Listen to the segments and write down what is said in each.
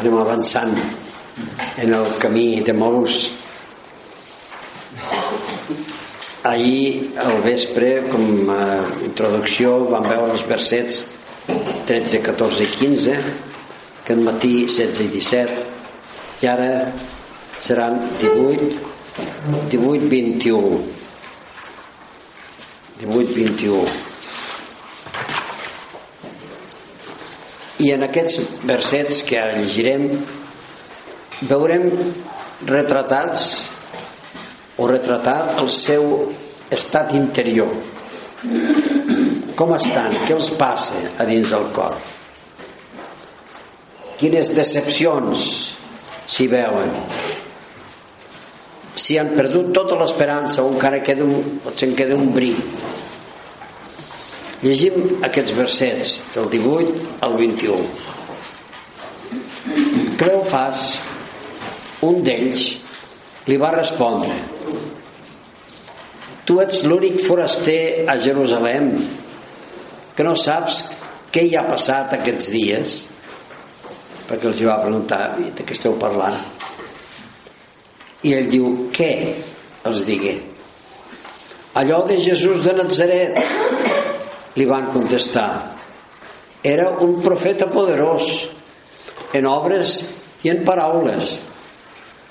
Anem avançant en el camí de molts. Ahir al vespre, com a introducció, vam veure els versets 13, 14 i 15, que al matí 16 i 17, i ara seran 18, 18, 21. 18, 21. I en aquests versets que ara llegirem veurem retratats o retratat el seu estat interior. Com estan, què els passa a dins del cor? Quines decepcions s'hi veuen? Si han perdut tota l'esperança o encara queda un, potser en queda un bri llegim aquests versets del 18 al 21 Cleofas un d'ells li va respondre tu ets l'únic foraster a Jerusalem que no saps què hi ha passat aquests dies? Perquè els hi va preguntar de què esteu parlant? I ell diu què? els digué allò de Jesús de Nazaret li van contestar era un profeta poderós en obres i en paraules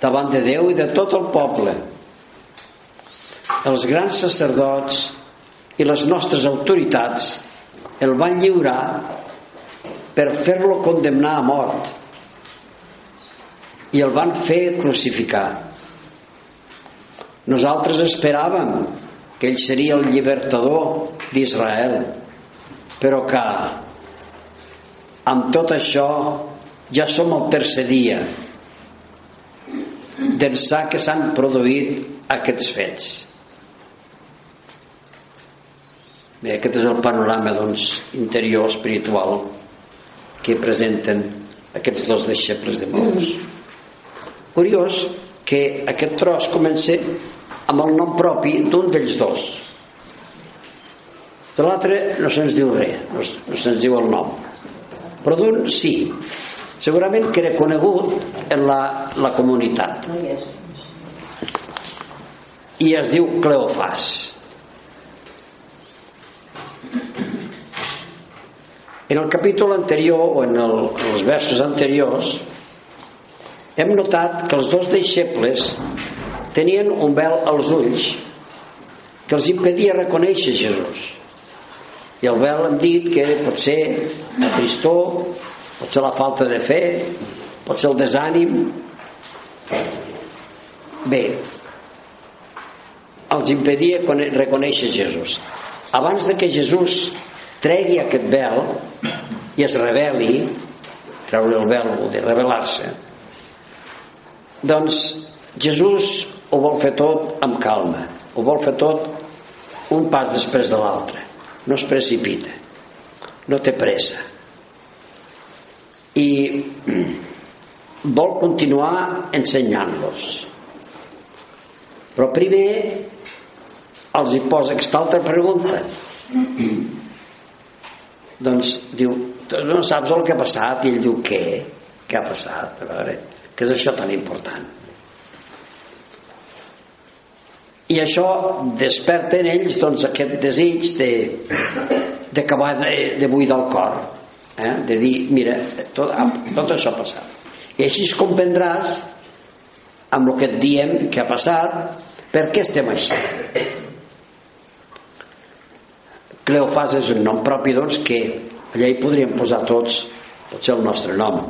davant de Déu i de tot el poble. Els grans sacerdots i les nostres autoritats el van lliurar per fer-lo condemnar a mort i el van fer crucificar. Nosaltres esperàvem que ell seria el llibertador d'Israel. Però que amb tot això ja som al tercer dia d'ençà que s'han produït aquests fets. Bé, aquest és el panorama doncs, interior espiritual que presenten aquests dos deixebles de Maús curiós que aquest tros comença amb el nom propi d'un d'ells dos. De l'altre no se'ns diu res no, no se'ns diu el nom. Però d'un sí. Segurament que era conegut en la, la comunitat. I es diu Cleofas. En el capítol anterior o en, el, en els versos anteriors hem notat que els dos deixebles tenien un vel als ulls que els impedia reconèixer Jesús. I el vel hem dit que pot ser la tristor pot ser la falta de fe pot ser el desànim. Bé els impedia reconèixer Jesús. Abans de que Jesús tregui aquest vel i es reveli treure el vel vol dir revelar-se doncs Jesús ho vol fer tot amb calma. Ho vol fer tot un pas després de l'altre. No es precipita. No té pressa. I vol continuar ensenyant-los. Però primer els hi posa aquesta altra pregunta. Doncs diu no saps el que ha passat? I ell diu què? què ha passat? a veure, què és això tan important? I això desperta en ells doncs, aquest desig de d'acabar de, de buidar el cor eh? de dir, mira tot, tot això ha passat. I així comprendràs amb el que et diem que ha passat per què estem així. Cleofas és un nom propi doncs que allà hi podríem posar tots potser el nostre nom.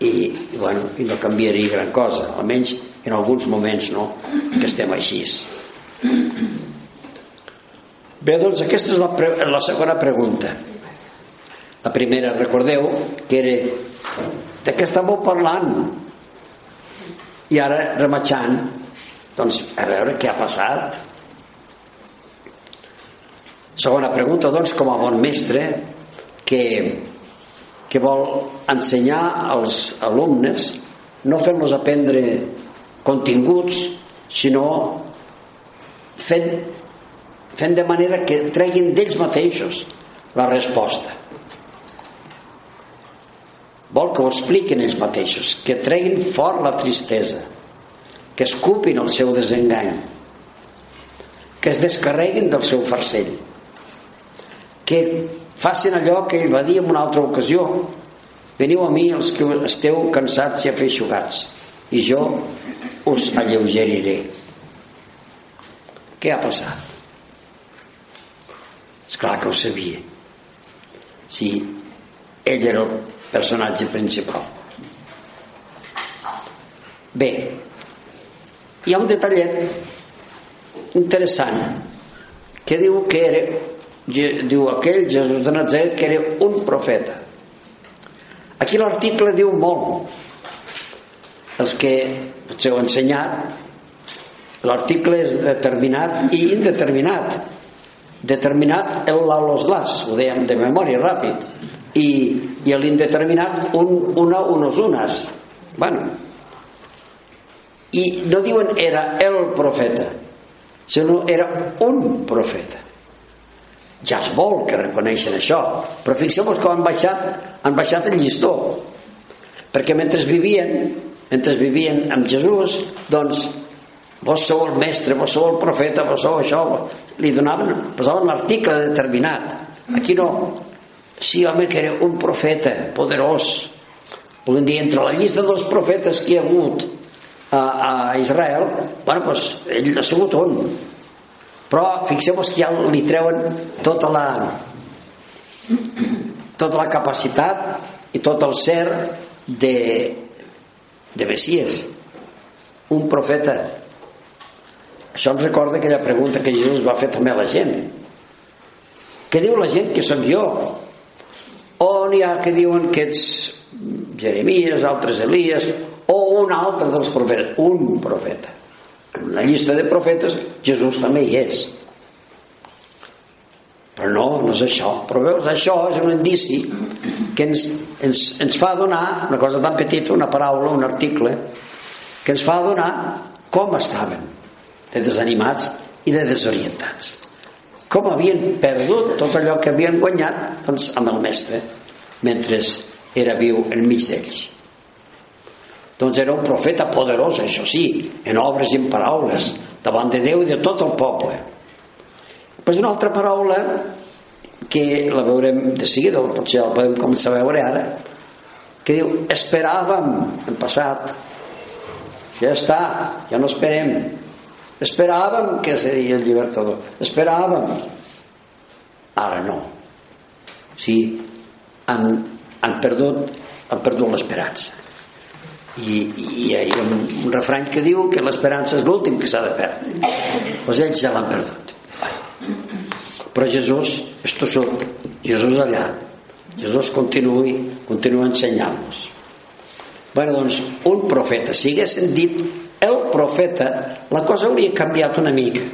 I, i, bueno, i no canviaria gran cosa almenys en alguns moments no, que estem així bé doncs aquesta és la, pre la segona pregunta la primera recordeu que era de què estàveu parlant? I ara, rematxant, doncs, a veure què ha passat. Segona pregunta, doncs, com a bon mestre, que, que vol ensenyar als alumnes, no fent-los aprendre continguts, sinó fent, fent de manera que treguin d'ells mateixos la resposta. Vol que ho expliquin ells mateixos que treguin fort la tristesa que escupin el seu desengany que es descarreguin del seu farcell que facin allò que ell va dir en una altra ocasió. Veniu a mi els que esteu cansats i afeixugats i jo us alleugeriré. Què ha passat? és clar que ho sabia. Si ell era el personatge principal. Bé hi ha un detallet interessant que diu que era diu aquell Jesús de Nazaret que era un profeta. Aquí l'article diu molt els que potser heu ensenyat l'article és determinat i indeterminat. Determinat el los las ho dèiem de memòria ràpid. I, i l'indeterminat un, una, unos, unes bueno. I no diuen era el profeta sinó era un profeta. Ja es vol que reconeixen això però fixeu-vos que han baixat han baixat el llistó. Perquè mentre vivien mentre vivien amb Jesús doncs vos sou el mestre, vos sou el profeta vos sou això li donaven, posaven l'article determinat. Aquí no. Sí home que era un profeta poderós. Volem dir entre la llista dels profetes que hi ha hagut a, a Israel bueno, doncs ell ha sigut un. Però fixeu-vos que ja li treuen tota la tota la capacitat i tot el ser de de Messies un profeta. Això ens recorda aquella pregunta que Jesús va fer també a la gent. Què diu la gent que som jo? O n'hi ha que diuen que ets Jeremies, altres Elies o un altre dels profetes? Un profeta. En la llista de profetes Jesús també hi és. Però no, no és això. Però veus, això és un indici que ens, ens, ens fa donar una cosa tan petita, una paraula, un article que ens fa donar com estaven de desanimats i de desorientats. Com havien perdut tot allò que havien guanyat doncs, amb el mestre mentre era viu enmig d'ells. Doncs era un profeta poderós això sí, en obres i en paraules davant de Déu i de tot el poble. Pues una altra paraula que la veurem de seguida potser la podem començar a veure ara que diu esperàvem en passat ja està, ja no esperem Esperàvem que seria el llibertador. Esperàvem. Ara no. Sí, han, han perdut, han perdut l'esperança. I, i hi ha un, un refrany que diu que l'esperança és l'últim que s'ha de perdre. Doncs ells ja l'han perdut. Però Jesús és tossut. Jesús allà. Jesús continuï, continua ensenyant-nos. Bueno, doncs, un profeta, si haguessin dit el profeta, la cosa hauria canviat una mica.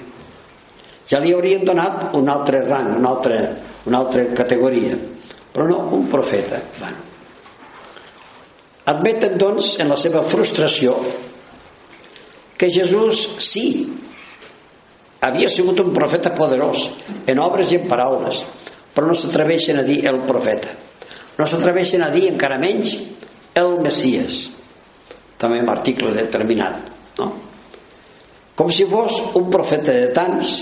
Ja li haurien donat un altre rang, una altra, una altra categoria. Però no, un profeta. Bueno. Admeten, doncs, en la seva frustració que Jesús sí havia sigut un profeta poderós en obres i en paraules però no s'atreveixen a dir el profeta. No s'atreveixen a dir encara menys el Messies. També en article determinat no? com si fos un profeta de tants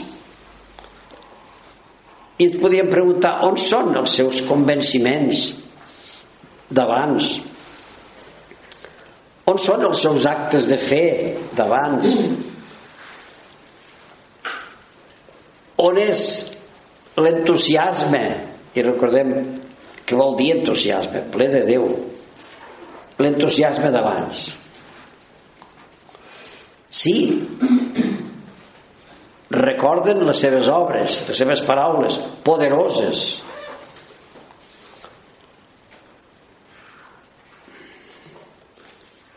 i ens podíem preguntar on són els seus convenciments d'abans? On són els seus actes de fe d'abans on és l'entusiasme? I recordem que vol dir entusiasme ple de Déu. L'entusiasme d'abans. Sí, recorden les seves obres, les seves paraules poderoses.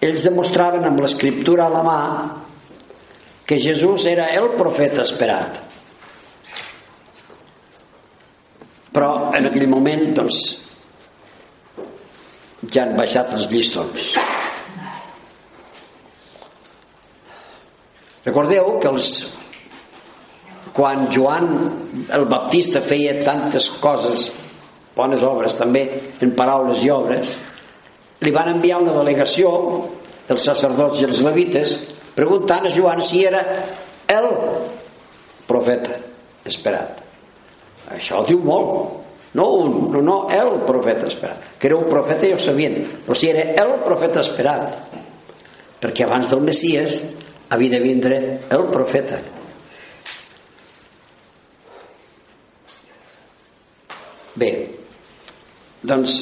ells demostraven amb l'escriptura a la mà que Jesús era el profeta esperat però en aquell moment doncs ja han baixat els llistons. Recordeu que els quan Joan el Baptista feia tantes coses bones obres també en paraules i obres li van enviar una delegació els sacerdots i els levites preguntant a Joan si era el profeta esperat. Això diu molt no un, no, no, el profeta esperat. Que era un profeta ja ho sabien. Però si era el profeta esperat perquè abans del Messies havia de vindre el profeta. Bé doncs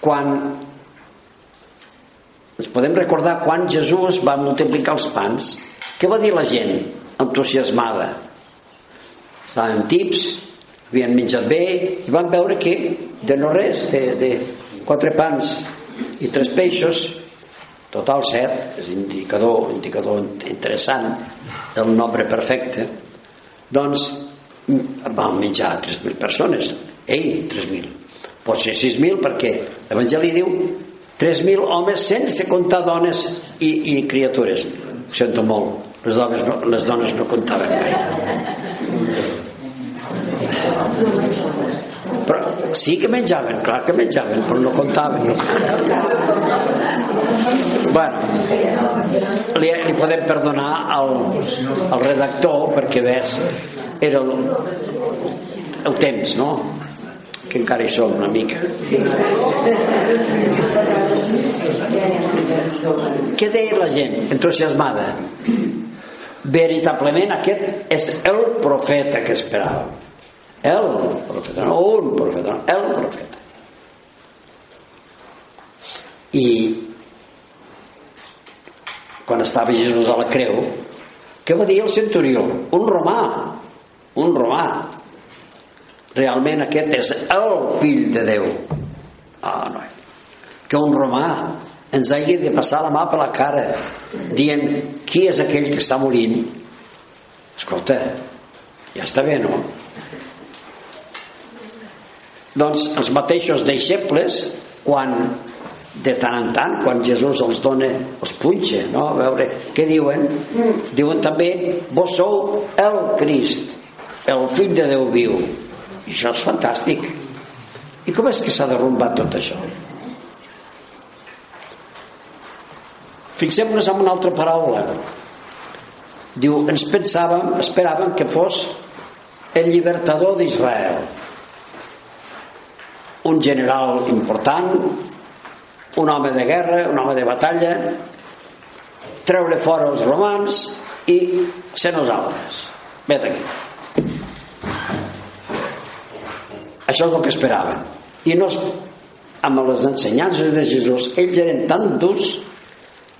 quan ens podem recordar quan Jesús va multiplicar els pans què va dir la gent entusiasmada estaven tips havien menjat bé i van veure que de no res de, de quatre pans i tres peixos total set és indicador, indicador interessant el nombre perfecte doncs van menjar 3.000 persones. Ei, 3.000 pot ser 6.000 perquè l'Evangeli diu 3.000 homes sense comptar dones i, i criatures. Ho sento molt. Les dones no, les dones no comptaven mai però sí que menjaven, clar que menjaven, però no comptaven. No. bueno, li, li podem perdonar al, al redactor perquè ves, era el, el temps, no? que encara hi som una mica. Què deia la gent entusiasmada? Veritablement aquest és el profeta que esperàvem el profeta, no un profeta, no, el profeta. I quan estava Jesús a la creu, què va dir el centurió? Un romà, un romà. Realment aquest és el fill de Déu. Ah, no. Que un romà ens hagi de passar la mà per la cara dient qui és aquell que està morint? Escolta ja està bé no? Doncs els mateixos deixebles quan de tant en tant quan Jesús els dona els punxa no? a veure què diuen? Diuen també vos sou el Crist el fill de Déu viu. I això és fantàstic. I com és que s'ha derrumbat tot això fixem-nos en una altra paraula. Diu ens pensàvem esperàvem que fos el llibertador d'Israel. Un general important un home de guerra un home de batalla treure fora els romans i ser nosaltres. Vet aquí. Això és el que esperaven i no amb les ensenyances de Jesús ells eren tan durs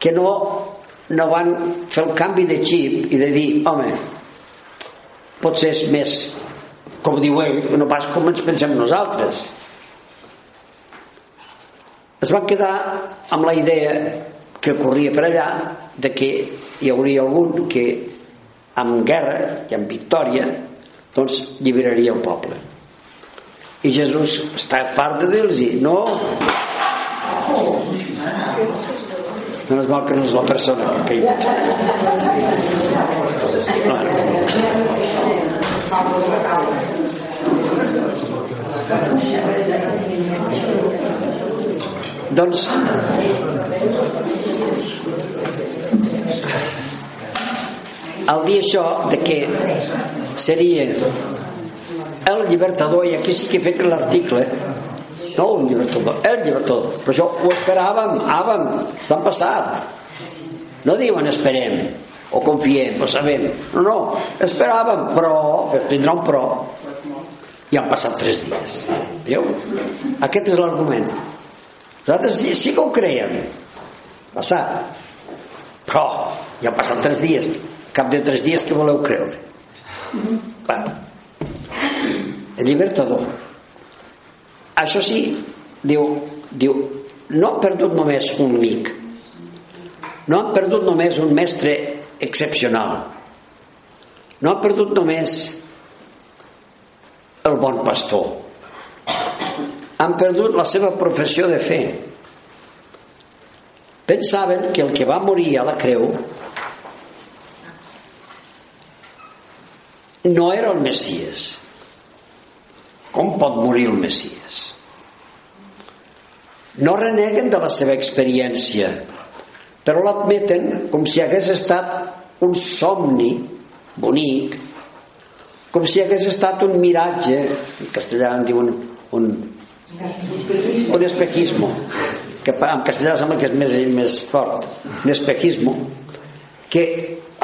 que no, no van fer el canvi de xip i de dir home potser és més com diu ell no pas com ens pensem nosaltres. Es van quedar amb la idea que corria per allà de que hi hauria algun que amb guerra i amb victòria doncs lliberaria el poble. I Jesús està a part de dir-los no. No és mal que no és la persona que ha caigut. Doncs al dir això de que seria el llibertador i aquí sí que he fet l'article no un llibertador, el llibertador però això ho esperàvem, àvem estan passat. No diuen esperem o confiem o sabem. No, no, esperàvem però vindrà un però. I han passat tres dies. Veieu? aquest és l'argument. Nosaltres sí, sí que ho creiem. Passat. Però ja han passat tres dies. Cap de tres dies que voleu creure. Bueno, el llibertador això sí diu, diu no han perdut només un amic. No han perdut només un mestre excepcional. No han perdut només el bon pastor. Han perdut la seva professió de fe. Pensaven que el que va morir a la creu no era el Messies. Com pot morir el Messies no reneguen de la seva experiència però l'admeten com si hagués estat un somni bonic com si hagués estat un miratge en castellà en diuen un, un espejismo que en castellà sembla que és més, més fort un espejismo que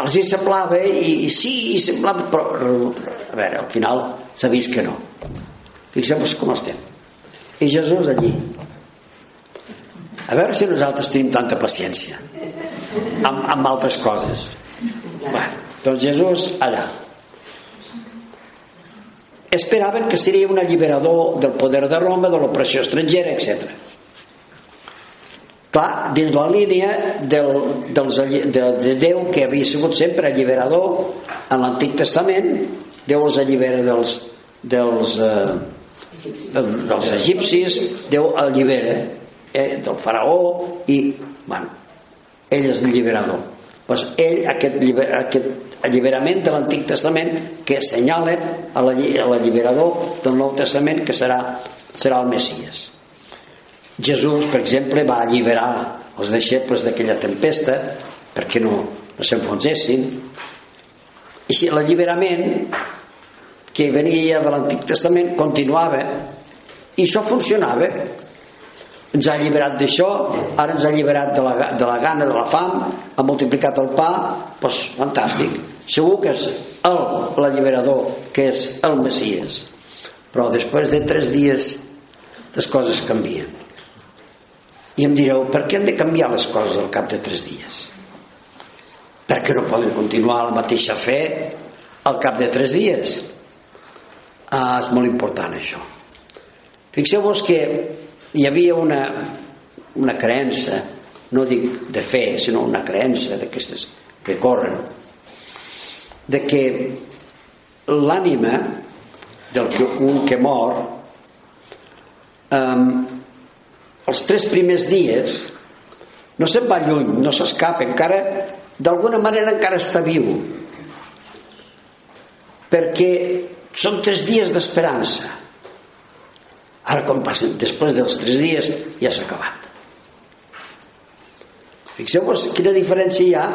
els hi semblava i, i sí, i semblava però a veure, al final s'ha vist que no. Fixeu-vos com estem. I Jesús allí a veure si nosaltres tenim tanta paciència amb, amb altres coses. Bueno, doncs Jesús allà. Esperaven que seria un alliberador del poder de Roma, de l'opressió estrangera, etc. Clar, dins la línia del, dels, de, de Déu que havia sigut sempre alliberador en l'Antic Testament, Déu els allibera dels, dels, eh, dels egipcis, Déu allibera eh, del faraó i, bueno, ell és l'alliberador. Pues ell, aquest, aquest alliberament de l'Antic Testament que assenyala a l'alliberador del Nou Testament que serà, serà el Messies. Jesús, per exemple, va alliberar els deixebles d'aquella tempesta perquè no, no s'enfonsessin. I si l'alliberament que venia de l'Antic Testament continuava i això funcionava ens ha alliberat d'això ara ens ha alliberat de la, de la gana de la fam ha multiplicat el pa doncs fantàstic. Segur que és el l'alliberador que és el Messies. Però després de tres dies les coses canvien. I em direu per què han de canviar les coses al cap de tres dies? Perquè no poden continuar la mateixa fe al cap de tres dies. Ah, és molt important això. Fixeu-vos que hi havia una, una creença no dic de fe sinó una creença d'aquestes que corren de que l'ànima del que, un que mor um, els tres primers dies no se'n va lluny, no s'escapa encara d'alguna manera encara està viu perquè són tres dies d'esperança Ara, quan passen, després dels tres dies, ja s'ha acabat. Fixeu-vos quina diferència hi ha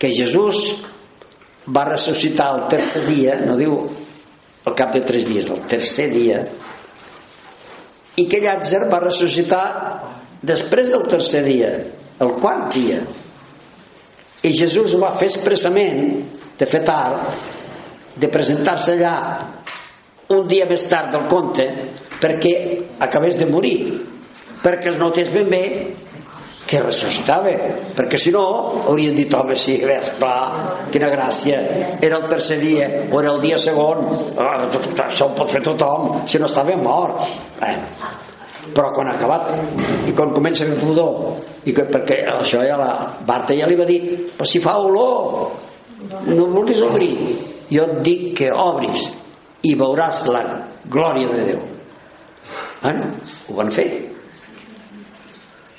que Jesús va ressuscitar el tercer dia, no diu al cap de tres dies, el tercer dia, i que Llàtzer va ressuscitar després del tercer dia, el quart dia. I Jesús ho va fer expressament, de fer tard, de presentar-se allà un dia més tard del conte perquè acabés de morir. Perquè es notés ben bé que ressuscitava perquè si no haurien dit home sí, ves, clar, quina gràcia. Era el tercer dia o era el dia segon. Ah, això ho pot fer tothom si no estava mort. Eh. però quan ha acabat i quan comença el rodó i que, perquè això ja la Barta ja li va dir però si fa olor no vulguis obrir. Jo et dic que obris i veuràs la glòria de Déu bueno, ho van fer.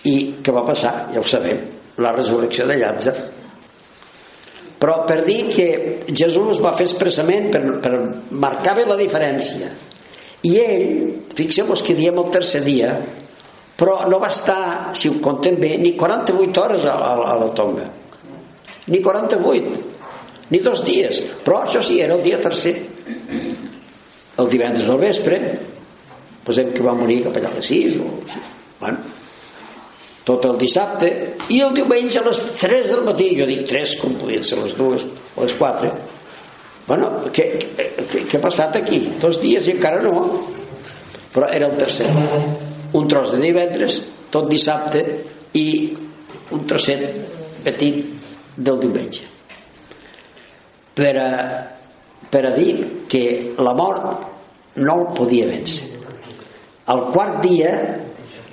I què va passar? ja ho sabem. La resurrecció de Llàtzer. Però per dir que Jesús va fer expressament per, per marcar bé la diferència. I ell, fixeu-vos que diem el tercer dia però no va estar, si ho contem bé ni 48 hores a, a, a la tomba ni 48 ni dos dies. Però això sí, era el dia tercer. El divendres al vespre posem que va morir cap allà a les 6 o, bueno, tot el dissabte i el diumenge a les 3 del matí jo dic 3 com podien ser les 2 o les 4 bueno, què, què, què ha passat aquí? dos dies i encara no. Però era el tercer. Un tros de divendres tot dissabte i un trosset petit del diumenge. Per a, per a dir que la mort no el podia vèncer al quart dia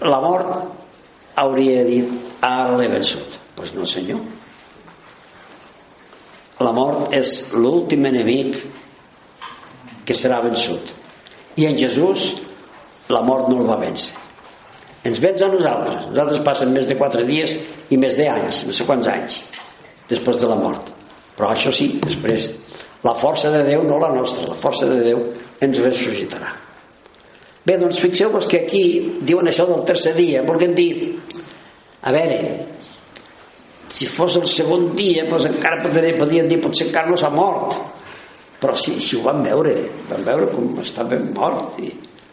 la mort hauria dit ara l'he vençut. Doncs pues no senyor. La mort és l'últim enemic que serà vençut. I en Jesús la mort no el va vèncer. Ens vens a nosaltres. Nosaltres passen més de 4 dies i més d'anys, no sé quants anys després de la mort. Però això sí, després. La força de Déu no la nostra la força de Déu ens ressuscitarà bé, doncs fixeu-vos que aquí diuen això del tercer dia volguem dir a veure si fos el segon dia doncs encara podrien, dir potser encara no s'ha mort. Però si, si ho van veure van veure com està ben mort i...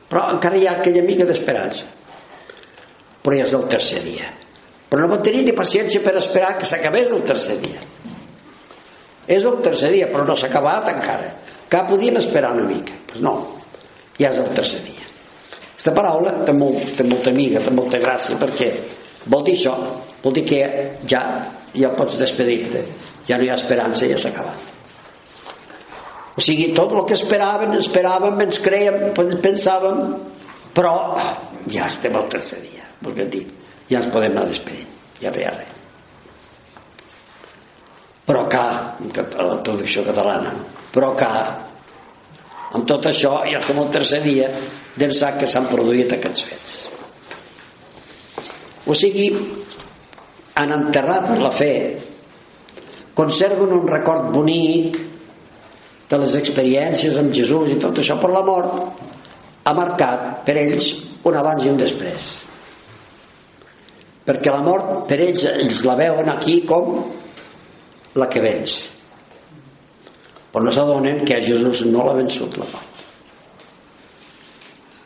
però encara hi ha aquella mica d'esperança. Però ja és el tercer dia. Però no van tenir ni paciència per esperar que s'acabés el tercer dia. És el tercer dia però no s'ha acabat encara. Que podien esperar una mica? Pues no, ja és el tercer dia aquesta paraula té, molt, té molta amiga té molta gràcia perquè vol dir això vol dir que ja, ja pots despedir-te ja no hi ha esperança, ja s'ha acabat. O sigui, tot el que esperaven esperàvem, ens creiem pensàvem però ja estem al tercer dia perquè dir, ja ens podem anar despedint ja ve res. Però que la traducció catalana però que amb tot això ja som el tercer dia d'ençà que s'han produït aquests fets. O sigui han enterrat la fe. Conserven un record bonic de les experiències amb Jesús i tot això per la mort ha marcat per ells un abans i un després. Perquè la mort per ells, ells la veuen aquí com la que vens. Però no s'adonen que a Jesús no l'ha vençut la mort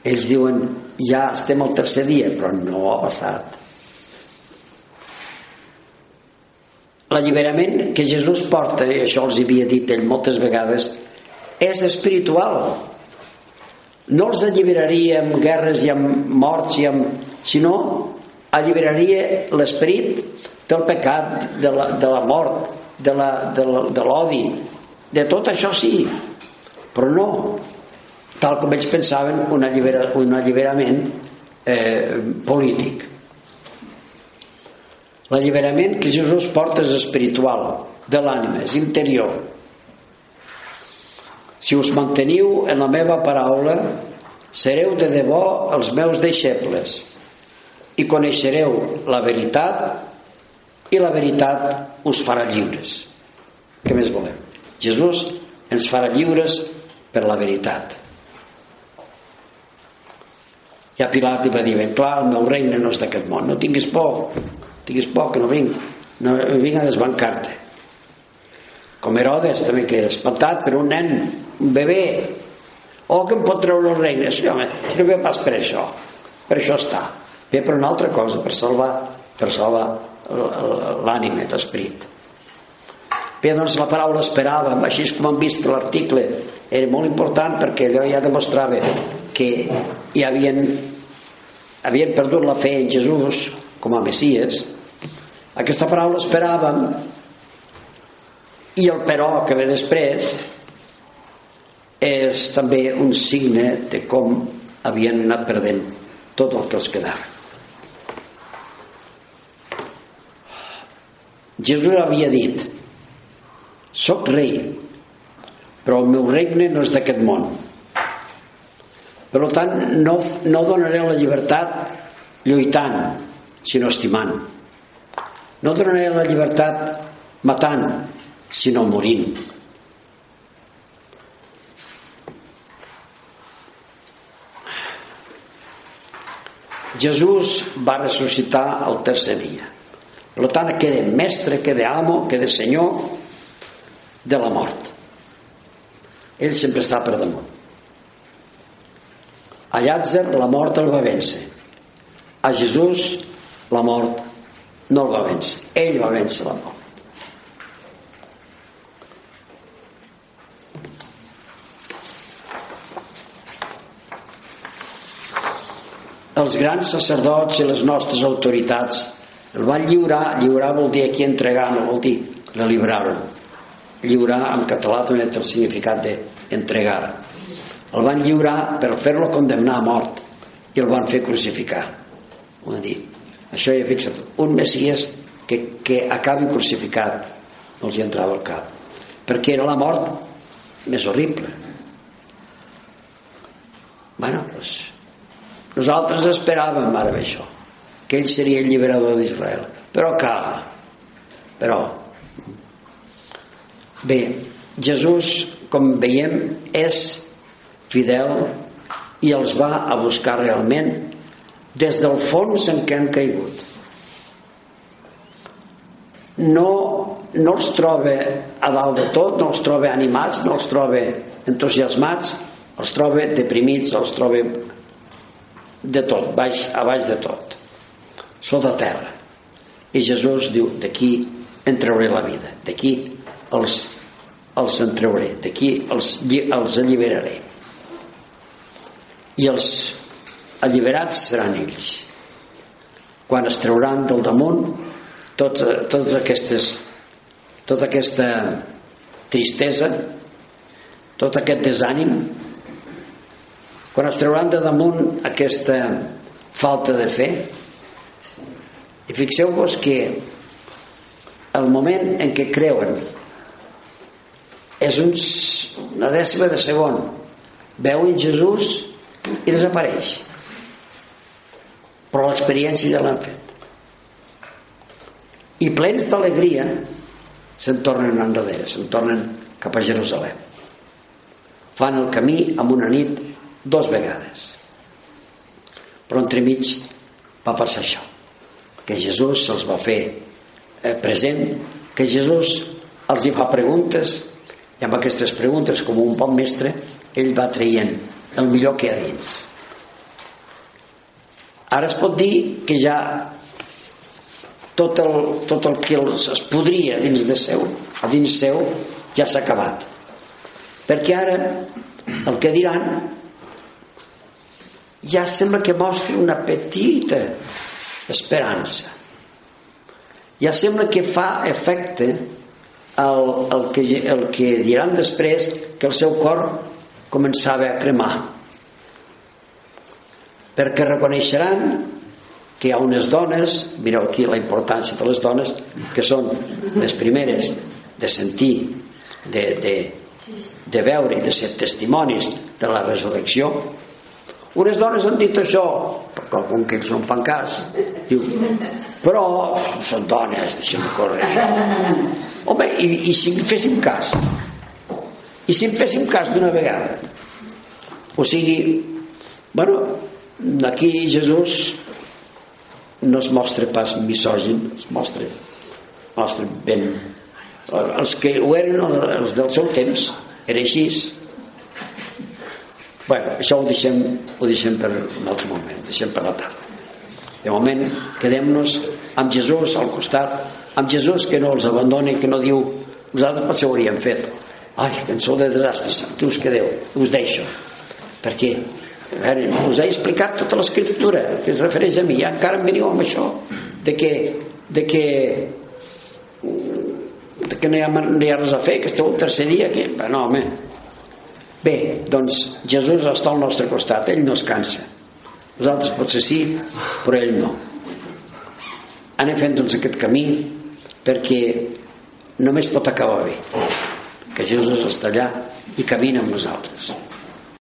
ells diuen ja estem al tercer dia però no ha passat. L'alliberament que Jesús porta i això els havia dit ell moltes vegades és espiritual. No els alliberaria amb guerres i amb morts i amb... sinó alliberaria l'esperit del pecat, de la, de la mort, de l'odi, de, de tot això sí, però no tal com ells pensaven un, allibera, un alliberament eh, polític. L'alliberament que Jesús porta és espiritual, de l'ànima, és interior. Si us manteniu en la meva paraula, sereu de debò els meus deixebles i coneixereu la veritat i la veritat us farà lliures què més volem? Jesús ens farà lliures per la veritat i a Pilat li va dir ben clar el meu regne no és d'aquest món no tinguis por tinguis por que no vinc no vinc a desbancar-te. Com Herodes també que espantat per un nen un bebè. Oh que em pot treure el regne? Sí, home, si no ve pas per això per això està. Ve per una altra cosa, per salvar, per salvar l'ànima, l'esperit. Bé, doncs la paraula esperàvem, així com hem vist que l'article era molt important perquè allò ja demostrava que hi havien, havien perdut la fe en Jesús com a Messies. Aquesta paraula esperàvem i el però que ve després és també un signe de com havien anat perdent tot el que els quedava. Jesús havia dit soc rei però el meu regne no és d'aquest món per tant no, no donaré la llibertat lluitant sinó estimant no donaré la llibertat matant sinó morint Jesús va ressuscitar el tercer dia per tant, queda mestre, queda amo, queda senyor de la mort. Ell sempre està per damunt. A Llàtzer la mort el va vèncer. A Jesús la mort no el va vèncer. Ell va vèncer la mort. Els grans sacerdots i les nostres autoritats el van lliurar, lliurar vol dir aquí entregar, no vol dir la lliuraron. Lliurar en català també té el significat d'entregar. El van lliurar per fer-lo condemnar a mort. i el van fer crucificar. Ho han dit això ja fixa't, un Messies que, que acabi crucificat no els hi entrava al cap. Perquè era la mort més horrible. Bueno, doncs nosaltres esperàvem ara això que ell seria el lliberador d'Israel. Però cala però bé, Jesús com veiem és fidel i els va a buscar realment des del fons en què han caigut. No, no els troba a dalt de tot no els troba animats no els troba entusiasmats els troba deprimits els troba de tot, baix, a baix de tot. Sota terra. I Jesús diu d'aquí en trauré la vida d'aquí els, els en trauré d'aquí els, els alliberaré i els alliberats seran ells. Quan es trauran del damunt tot, totes aquestes tota aquesta tristesa tot aquest desànim quan es trauran de damunt aquesta falta de fe i fixeu-vos que el moment en què creuen és uns, una dècima de segon. Veuen Jesús i desapareix. Però l'experiència ja l'han fet. I plens d'alegria se'n tornen enrere se'n tornen cap a Jerusalem. Fan el camí amb una nit dos vegades. Però entremig va passar això que Jesús se'ls va fer eh, present, que Jesús els hi fa preguntes i amb aquestes preguntes, com un bon mestre, ell va traient el millor que hi ha dins. Ara es pot dir que ja tot el, tot el que es podria dins de seu, a dins seu, ja s'ha acabat. Perquè ara el que diran ja sembla que mostri una petita esperança ja sembla que fa efecte el, el, que, el que diran després que el seu cor començava a cremar. Perquè reconeixeran que hi ha unes dones mireu aquí la importància de les dones que són les primeres de sentir de, de, de veure i de ser testimonis de la resurrecció. Unes dones han dit això però com que ells no en fan cas diu, però són dones deixem córrer. Home, i, i si féssim cas i si en féssim cas d'una vegada o sigui bueno, aquí Jesús no es mostra pas misògin es mostra, mostra ben els que ho eren els del seu temps era així bueno, això ho deixem, ho deixem per un altre moment, deixem per la tarda. De moment, quedem-nos amb Jesús al costat, amb Jesús que no els abandona i que no diu nosaltres potser ho hauríem fet. Ai, cançó de desastres, aquí us quedeu, us deixo. Perquè a veure, us he explicat tota l'escriptura que es refereix a mi, i encara em veniu amb això de que, de que de que no hi, ha, no hi ha res a fer, que esteu el tercer dia que... no, home, Bé, doncs Jesús està al nostre costat, ell no es cansa. Nosaltres potser sí, però ell no. Anem fent doncs aquest camí perquè només pot acabar bé. Que Jesús està allà i camina amb nosaltres.